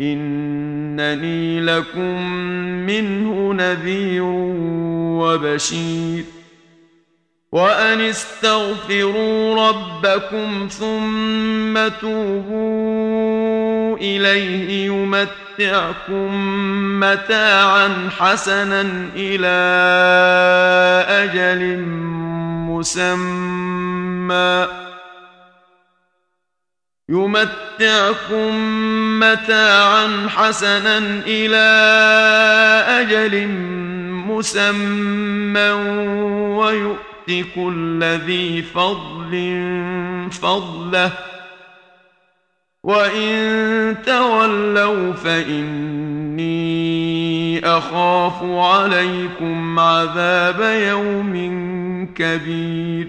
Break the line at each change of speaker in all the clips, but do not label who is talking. انني لكم منه نذير وبشير وان استغفروا ربكم ثم توبوا اليه يمتعكم متاعا حسنا الى اجل مسمى يمتعكم متاعا حسنا الى اجل مسمى ويؤت كل ذي فضل فضله وان تولوا فاني اخاف عليكم عذاب يوم كبير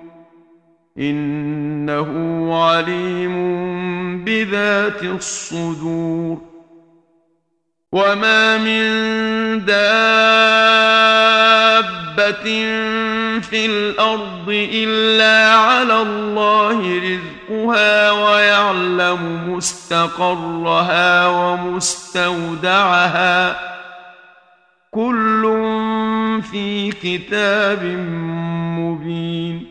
انه عليم بذات الصدور وما من دابه في الارض الا على الله رزقها ويعلم مستقرها ومستودعها كل في كتاب مبين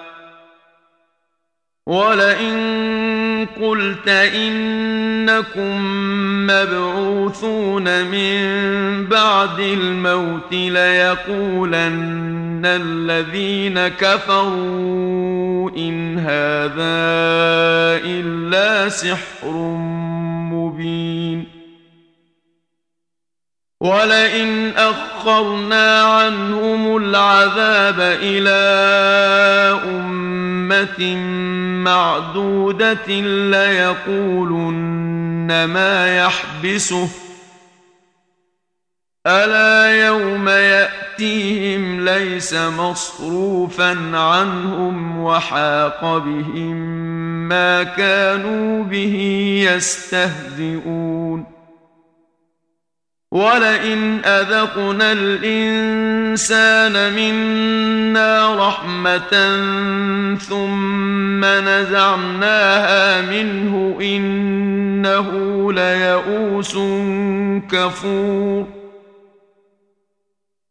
ولئن قلت انكم مبعوثون من بعد الموت ليقولن الذين كفروا ان هذا الا سحر مبين ولئن اخرنا عنهم العذاب الى امه معدودة ليقولن ما يحبسه ألا يوم يأتيهم ليس مصروفا عنهم وحاق بهم ما كانوا به يستهزئون ولئن أذقنا الإنسان منا رحمة ثم نزعناها منه إنه ليئوس كفور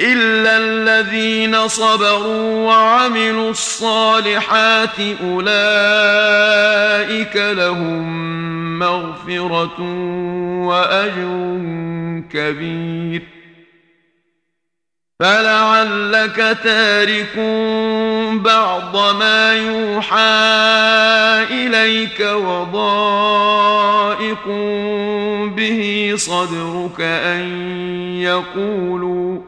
إلا الذين صبروا وعملوا الصالحات أولئك لهم مغفرة وأجر كبير فلعلك تارك بعض ما يوحى إليك وضائق به صدرك أن يقولوا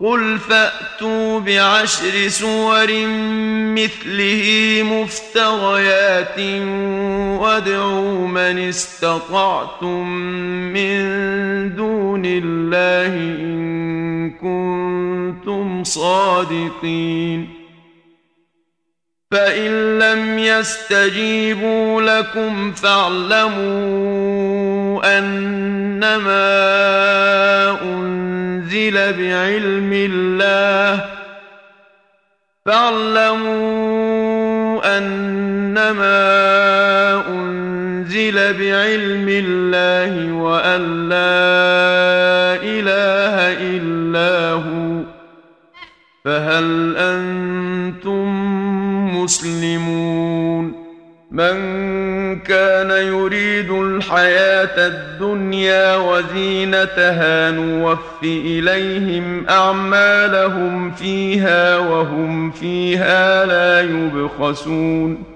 قل فأتوا بعشر سور مثله مفتريات وادعوا من استطعتم من دون الله إن كنتم صادقين فإن لم يستجيبوا لكم فاعلموا أنما أنزل بعلم الله فاعلموا أنما أنزل بعلم الله وأن لا إله إلا هو فهل أنتم مسلمون من كان يريد الحياة الدنيا وزينتها نوف إليهم أعمالهم فيها وهم فيها لا يبخسون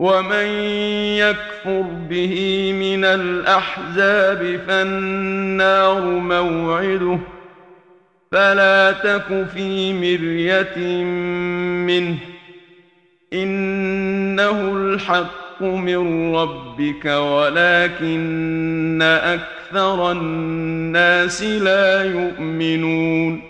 ومن يكفر به من الاحزاب فالنار موعده فلا تك في مريه منه انه الحق من ربك ولكن اكثر الناس لا يؤمنون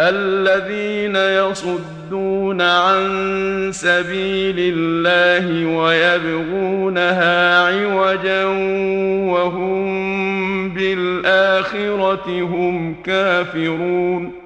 الذين يصدون عن سبيل الله ويبغونها عوجا وهم بالاخره هم كافرون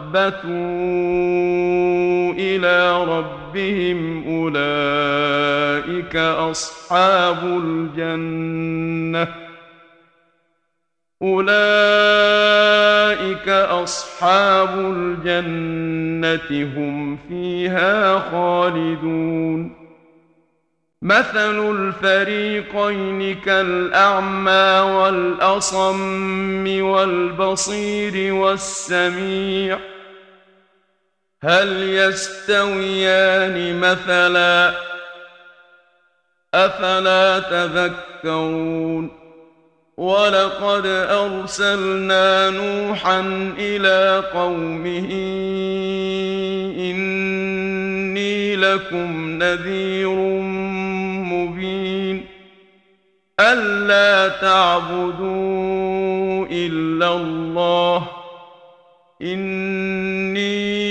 وَأَخْبَتُوا إِلَى رَبِّهِمْ أُولَئِكَ أَصْحَابُ الْجَنَّةِ أُولَئِكَ أَصْحَابُ الْجَنَّةِ هُمْ فِيهَا خَالِدُونَ مثل الفريقين كالأعمى والأصم والبصير والسميع هل يستويان مثلا افلا تذكرون ولقد ارسلنا نوحا الى قومه اني لكم نذير مبين الا تعبدوا الا الله اني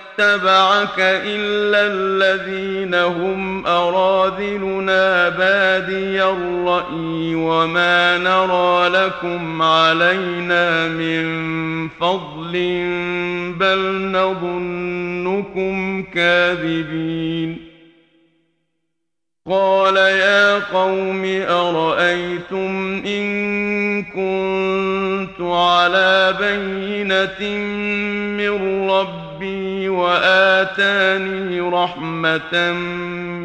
اتبعك إلا الذين هم أراذلنا بادي الرأي وما نرى لكم علينا من فضل بل نظنكم كاذبين قال يا قوم أرأيتم إن كنت على بينة من ربي ربي وآتاني رحمة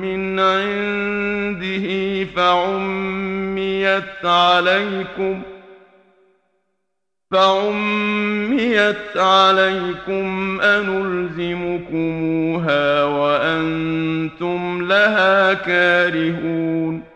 من عنده فعميت عليكم فعميت عليكم أنلزمكموها وأنتم لها كارهون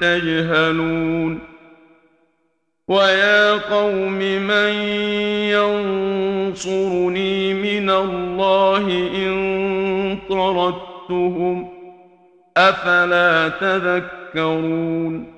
تجهلون ويا قوم من ينصرني من الله ان طردتهم افلا تذكرون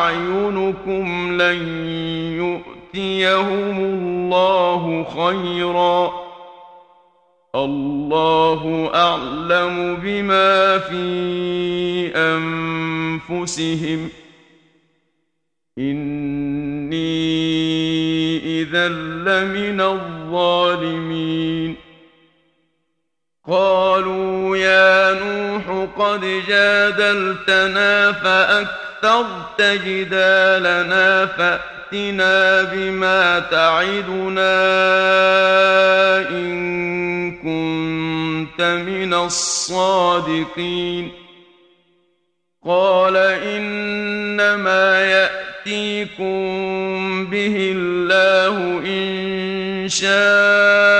أعينكم لن يؤتيهم الله خيرا الله أعلم بما في أنفسهم إني إذا لمن الظالمين قالوا يا نوح قد جادلتنا فأكثر استطعت جدالنا فأتنا بما تعدنا إن كنت من الصادقين قال إنما يأتيكم به الله إن شاء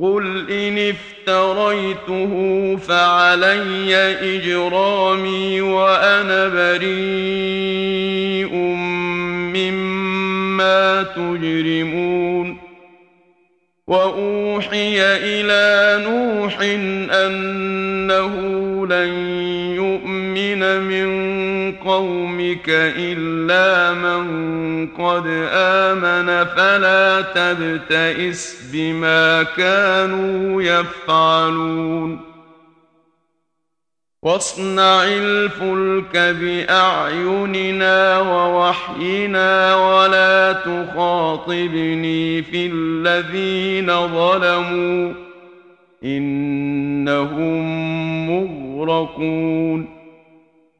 قل إن افتريته فعلي إجرامي وأنا بريء مما تجرمون وأوحي إلى نوح أنه لن يؤمن من قومك إلا من قد آمن فلا تبتئس بما كانوا يفعلون واصنع الفلك بأعيننا ووحينا ولا تخاطبني في الذين ظلموا إنهم مغرقون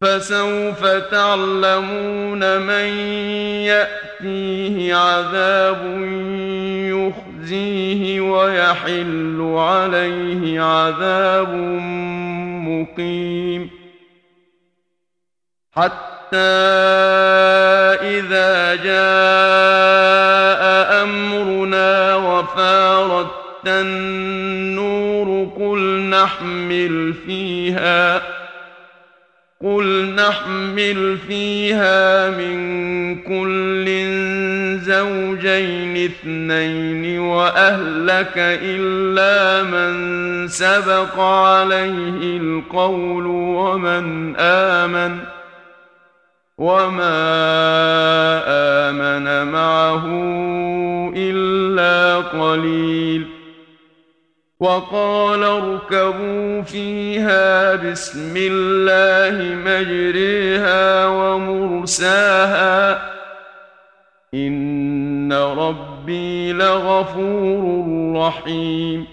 فسوف تعلمون من ياتيه عذاب يخزيه ويحل عليه عذاب مقيم حتى اذا جاء امرنا وفارت النور قل نحمل فيها قل نحمل فيها من كل زوجين اثنين واهلك الا من سبق عليه القول ومن امن وما امن معه الا قليل وقال اركبوا فيها بسم الله مجريها ومرساها ان ربي لغفور رحيم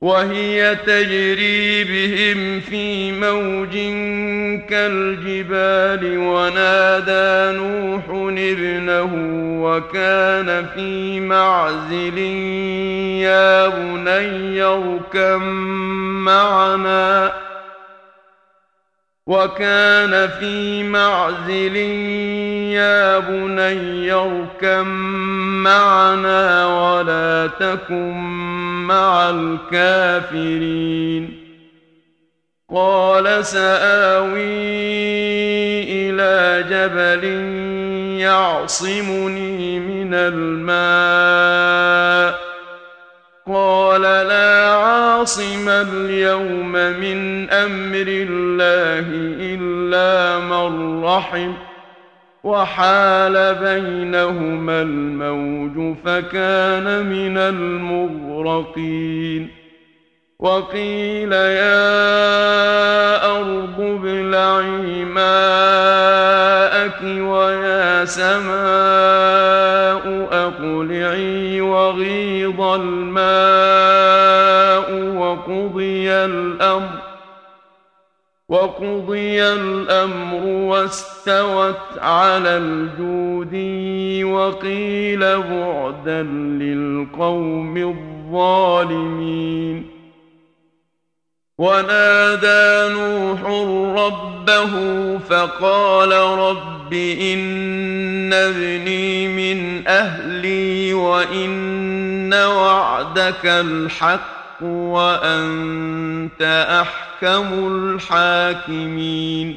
وهي تجري بهم في موج كالجبال ونادى نوح ابنه وكان في معزل يا بني اركم معنا وكان في معزل يا بني اركم معنا ولا تكن مع الكافرين قال ساوي الى جبل يعصمني من الماء قال لا عاصم اليوم من امر الله الا من رحم وحال بينهما الموج فكان من المغرقين وقيل يا ارض ابلعي ماءك ويا سماء قلعي وغيض الماء وقضي الأمر وقضي الأمر واستوت على الجود وقيل بعدا للقوم الظالمين ونادى نوح ربه فقال رب إن ابني من أهلي وإن وعدك الحق وأنت أحكم الحاكمين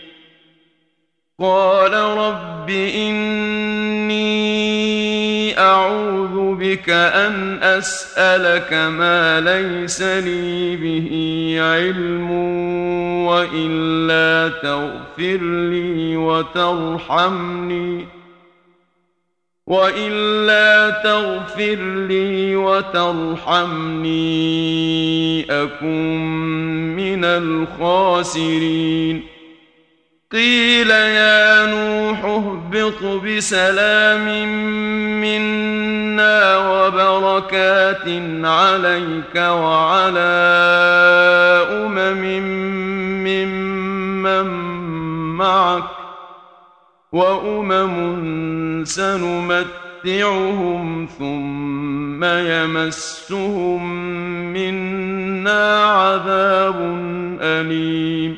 قال رب إني أعوذ بك أن أسألك ما ليس لي به علم وإلا تغفر لي وترحمني وإلا تغفر لي وترحمني أكن من الخاسرين قيل يا نوح اهبط بسلام منا وبركات عليك وعلى أمم ممن معك وأمم سنمتعهم ثم يمسهم منا عذاب أليم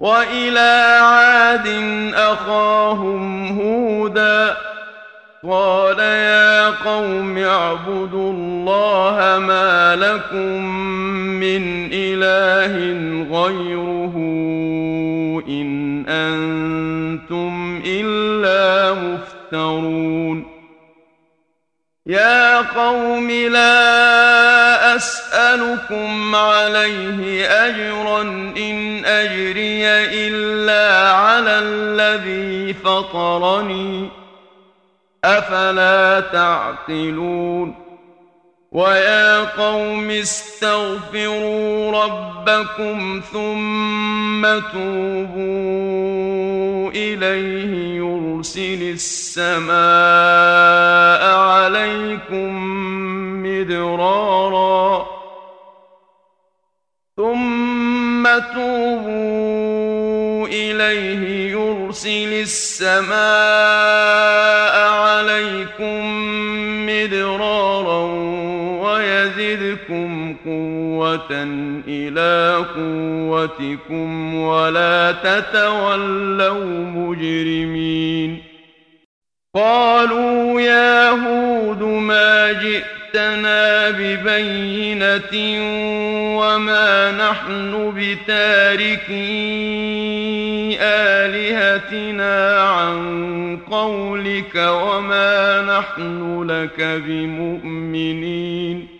وإلى عاد أخاهم هودا قال يا قوم اعبدوا الله ما لكم من إله غيره إن أنتم إلا مفترون يا قوم لا أسألكم عليه أجرا إن فطرني افلا تعقلون ويا قوم استغفروا ربكم ثم توبوا اليه يرسل السماء عليكم مدرارا ثم توبوا اليه يرسل السماء عليكم مدرارا ويزدكم قوة إلى قوتكم ولا تتولوا مجرمين قالوا يا هود ما جئتنا ببينة وما نحن بتاركي آلهتنا عن قولك وما نحن لك بمؤمنين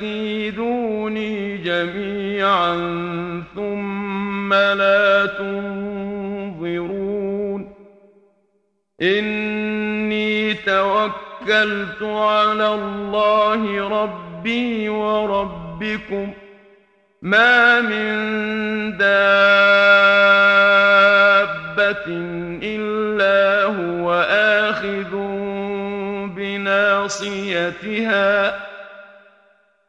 فَكِيدُونِي جميعا ثم لا تنظرون إني توكلت على الله ربي وربكم ما من دابة إلا هو آخذ بناصيتها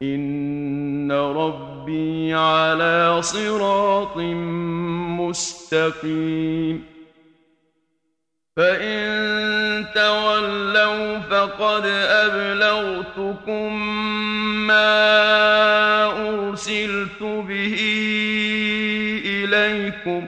إن ربي على صراط مستقيم فإن تولوا فقد أبلغتكم ما أرسلت به إليكم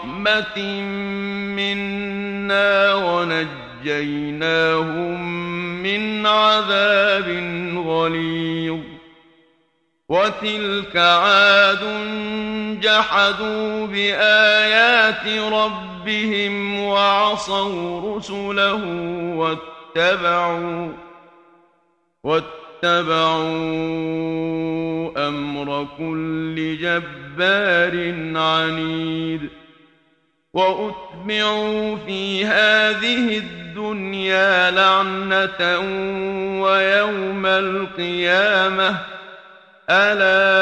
رحمة منا ونجيناهم من عذاب غليظ وتلك عاد جحدوا بآيات ربهم وعصوا رسله واتبعوا واتبعوا أمر كل جبار عنيد وأتبعوا في هذه الدنيا لعنة ويوم القيامة ألا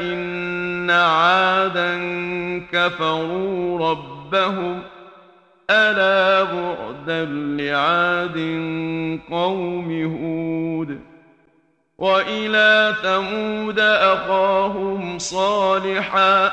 إن عادا كفروا ربهم ألا بعدا لعاد قوم هود وإلى ثمود أخاهم صالحاً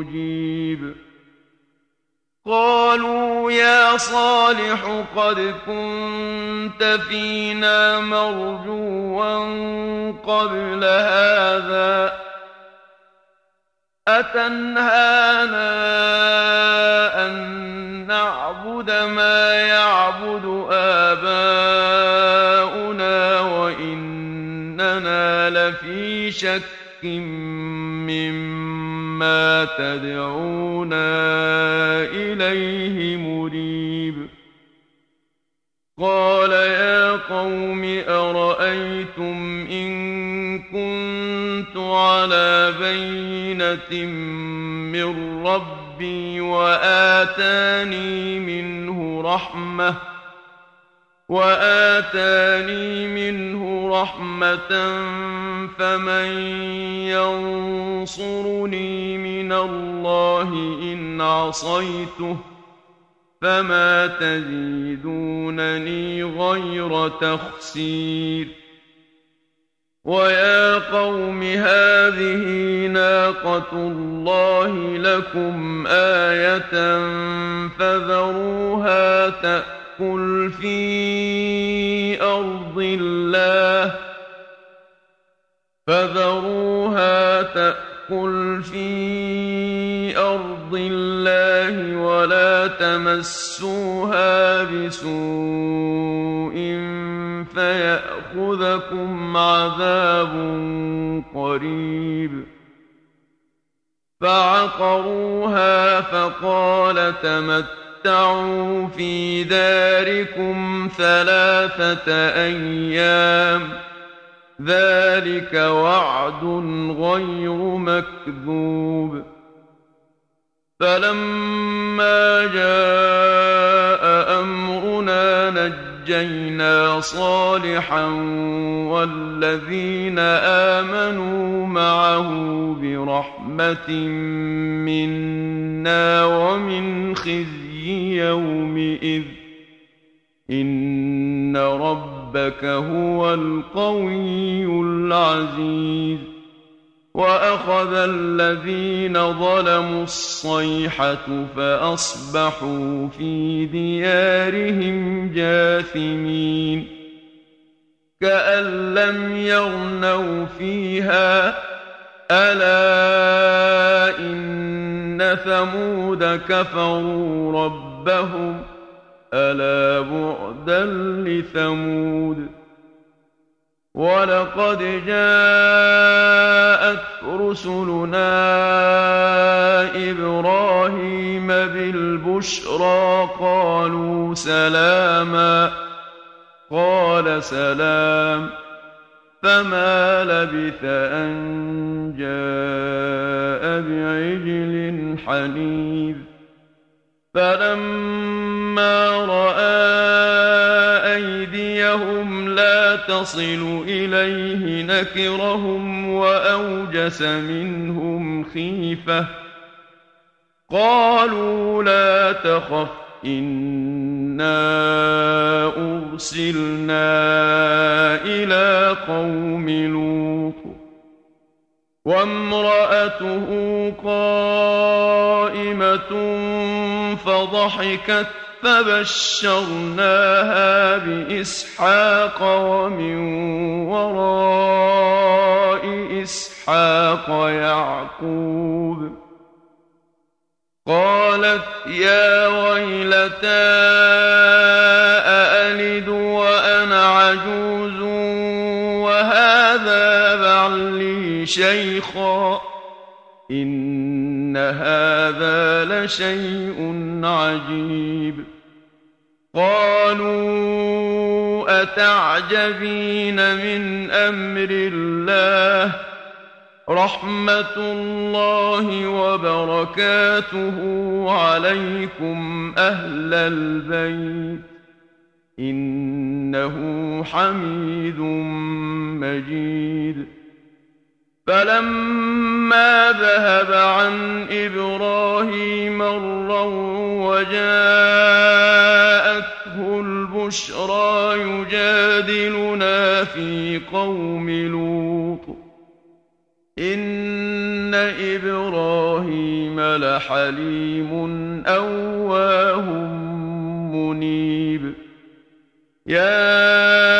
مجيب قالوا يا صالح قد كنت فينا مرجوا قبل هذا أتنهانا أن نعبد ما يعبد آباؤنا وإننا لفي شك ما تدعونا إليه مريب قال يا قوم أرأيتم إن كنت على بينة من ربي وآتاني منه رحمةً واتاني منه رحمه فمن ينصرني من الله ان عصيته فما تزيدونني غير تخسير ويا قوم هذه ناقة الله لكم آية فذروها تأتي فَقُلْ فِي أَرْضِ اللَّهِ فَذَرُوهَا تَأْكُلْ فِي أَرْضِ اللَّهِ وَلَا تَمَسُّوهَا بِسُوءٍ فَيَأْخُذَكُمْ عَذَابٌ قَرِيبٌ فَعَقَرُوهَا فَقَالَ تَمَتَّعُوا تَتَمَتَّعُوا فِي دَارِكُمْ ثَلَاثَةَ أَيَّامٍ ذَلِكَ وَعْدٌ غَيْرُ مَكْذُوبٍ فَلَمَّا جَاءَ أَمْرُنَا نَجَّيْنَا ونجينا صالحا والذين امنوا معه برحمه منا ومن خزي يومئذ ان ربك هو القوي العزيز واخذ الذين ظلموا الصيحه فاصبحوا في ديارهم جاثمين كان لم يغنوا فيها الا ان ثمود كفروا ربهم الا بعدا لثمود ولقد جاءت رسلنا ابراهيم بالبشرى قالوا سلاما قال سلام فما لبث ان جاء بعجل حنيذ فلما رأى تصل إليه نكرهم وأوجس منهم خيفة قالوا لا تخف إنا أرسلنا إلى قوم لوط وامرأته قائمة فضحكت فبشرناها باسحاق ومن وراء اسحاق يعقوب قالت يا ويلتى أألد وأنا عجوز وهذا بعلي شيخا إن هذا لشيء عجيب قالوا أتعجبين من أمر الله رحمة الله وبركاته عليكم أهل البيت إنه حميد مجيد فلما ذهب عن إبراهيم الروع وجاء بشرى يجادلنا في قوم لوط إن إبراهيم لحليم أواه منيب يا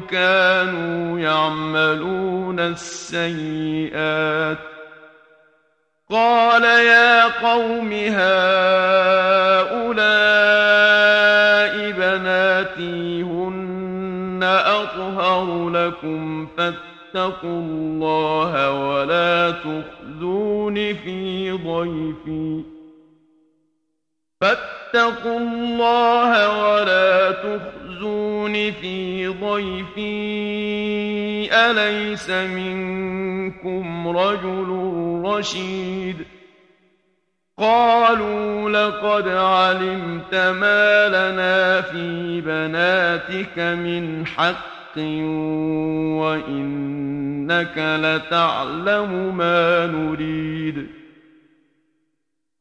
كانوا يعملون السيئات قال يا قوم هؤلاء بناتي هن أطهر لكم فاتقوا الله ولا تخزون في ضيفي فاتقوا الله ولا تخزون تُخْزُونِ فِي ضَيْفِي أَلَيْسَ مِنكُمْ رَجُلٌ رَّشِيدٌ قَالُوا لَقَدْ عَلِمْتَ مَا لَنَا فِي بَنَاتِكَ مِنْ حَقٍّ وَإِنَّكَ لَتَعْلَمُ مَا نُرِيدُ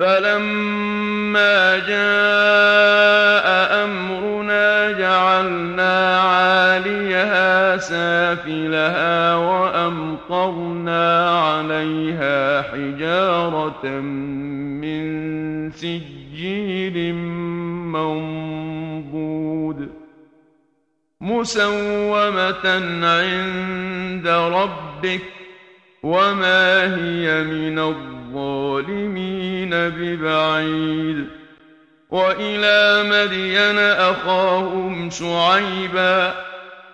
فَلَمَّا جَاءَ أَمْرُنَا جَعَلْنَا عَالِيَهَا سَافِلَهَا وَأَمْطَرْنَا عَلَيْهَا حِجَارَةً مِّن سِجِّيلٍ مَّنضُودٍ مُّسَوَّمَةً عِندَ رَبِّكَ وَمَا هِيَ مِنَ الضوء الظالمين ببعيد وإلى مدين أخاهم شعيبا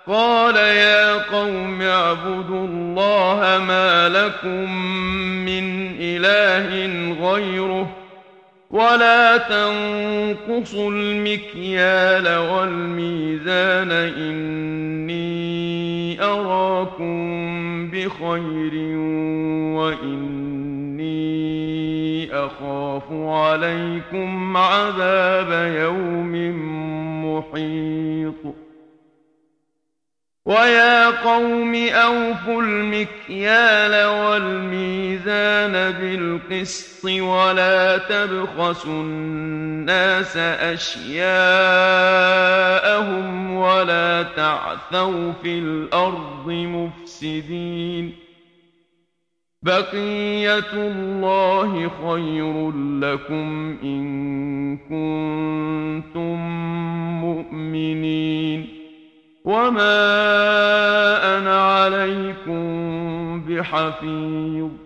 قال يا قوم اعبدوا الله ما لكم من إله غيره ولا تنقصوا المكيال والميزان إني أراكم بخير وإني إني أخاف عليكم عذاب يوم محيط ويا قوم أوفوا المكيال والميزان بالقسط ولا تبخسوا الناس أشياءهم ولا تعثوا في الأرض مفسدين بقية الله خير لكم إن كنتم مؤمنين وما أنا عليكم بحفيظ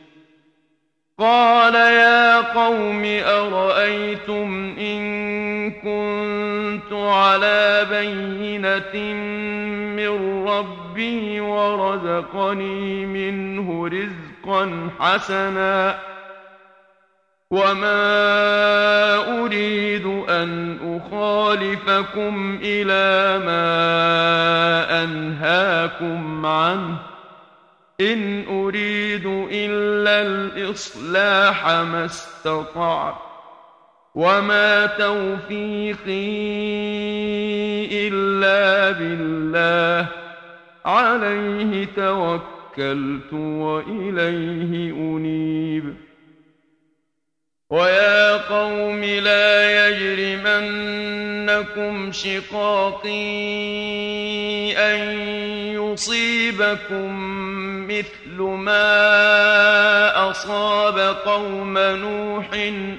قال يا قوم أرأيتم إن كنت على بينة من ربي ورزقني منه رزقا حسنا وما أريد أن أخالفكم إلى ما أنهاكم عنه إن أريد إلا الإصلاح ما استطعت وما توفيقي إلا بالله عليه توكلت وإليه أنيب ويا قوم لا يجرمنكم شقاقي أن يصيبكم مثل ما أصاب قوم نوح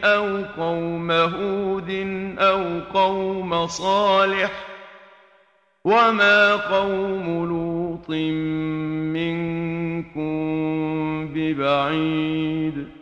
أو قوم هود أو قوم صالح وما قوم لوط منكم ببعيد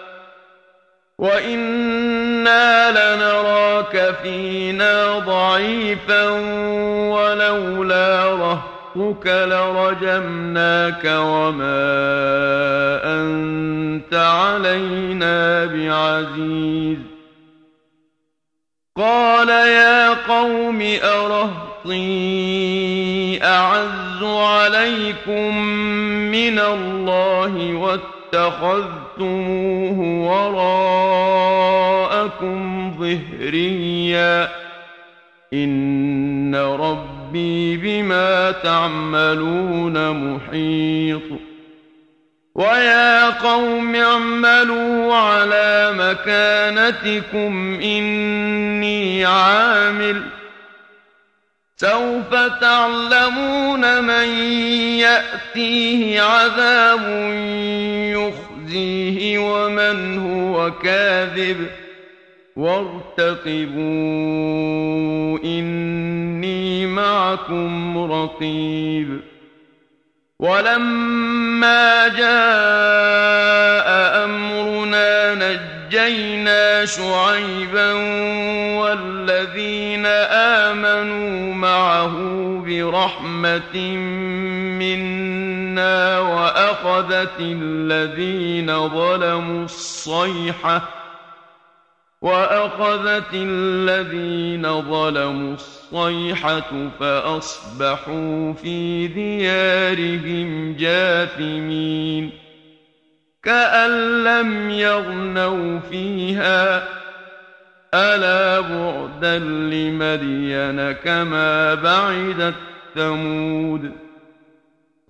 وَإِنَّا لَنَرَاكَ فِينَا ضَعِيفًا وَلَوْلَا رَهْطُكَ لَرَجَمْنَاكَ وَمَا أَنْتَ عَلَيْنَا بِعَزِيزٍ قَالَ يَا قَوْمِ أَرَهْطِي أَعَزُّ عَلَيْكُمْ مِنَ اللَّهِ واتخذ تركتموه وراءكم ظهريا إن ربي بما تعملون محيط ويا قوم اعملوا على مكانتكم إني عامل سوف تعلمون من يأتيه عذاب يخفى يخزيه ومن هو كاذب وارتقبوا إني معكم رقيب ولما جاء أمرنا نجينا شعيبا والذين آمنوا معه برحمة منا وأخذت الذين ظلموا الصيحة وأخذت الذين ظلموا الصيحة فأصبحوا في ديارهم جاثمين كأن لم يغنوا فيها ألا بعدا لمدين كما بعدت ثمود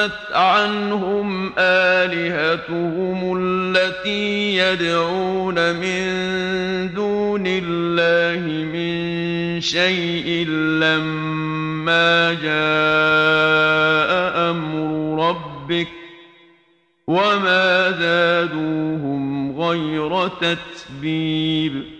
فضلت عنهم آلهتهم التي يدعون من دون الله من شيء لما جاء أمر ربك وما زادوهم غير تتبيب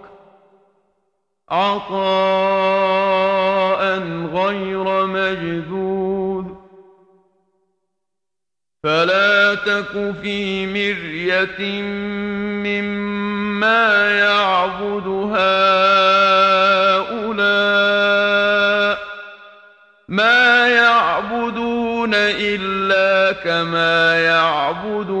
عطاء غير مجذوذ فلا تك في مرية مما يعبد هؤلاء ما يعبدون إلا كما يعبد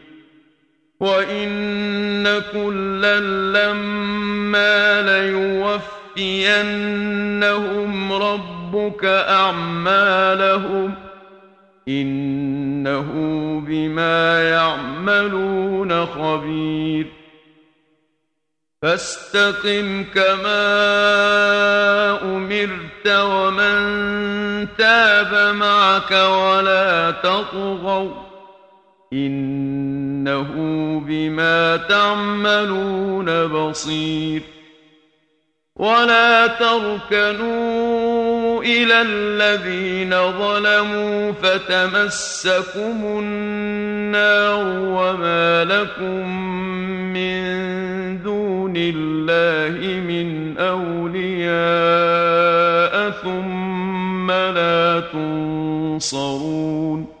وان كلا لما ليوفينهم ربك اعمالهم انه بما يعملون خبير فاستقم كما امرت ومن تاب معك ولا تطغوا إنه بما تعملون بصير ولا تركنوا إلى الذين ظلموا فتمسكم النار وما لكم من دون الله من أولياء ثم لا تنصرون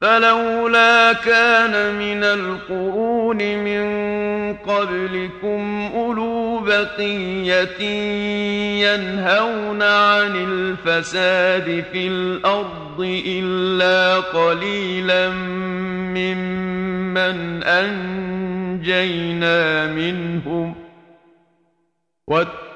فلولا كان من القرون من قبلكم أولو بقية ينهون عن الفساد في الأرض إلا قليلا ممن أنجينا منهم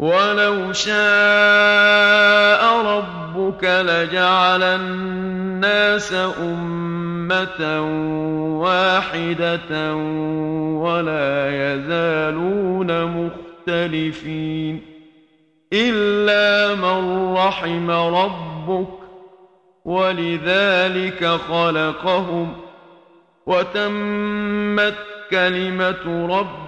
ولو شاء ربك لجعل الناس أمة واحدة ولا يزالون مختلفين إلا من رحم ربك ولذلك خلقهم وتمت كلمة ربك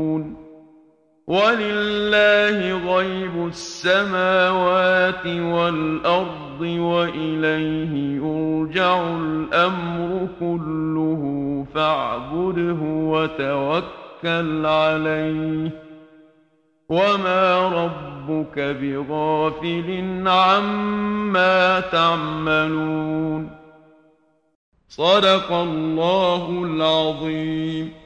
ولله غيب السماوات والأرض وإليه يرجع الأمر كله فاعبده وتوكل عليه وما ربك بغافل عما تعملون صدق الله العظيم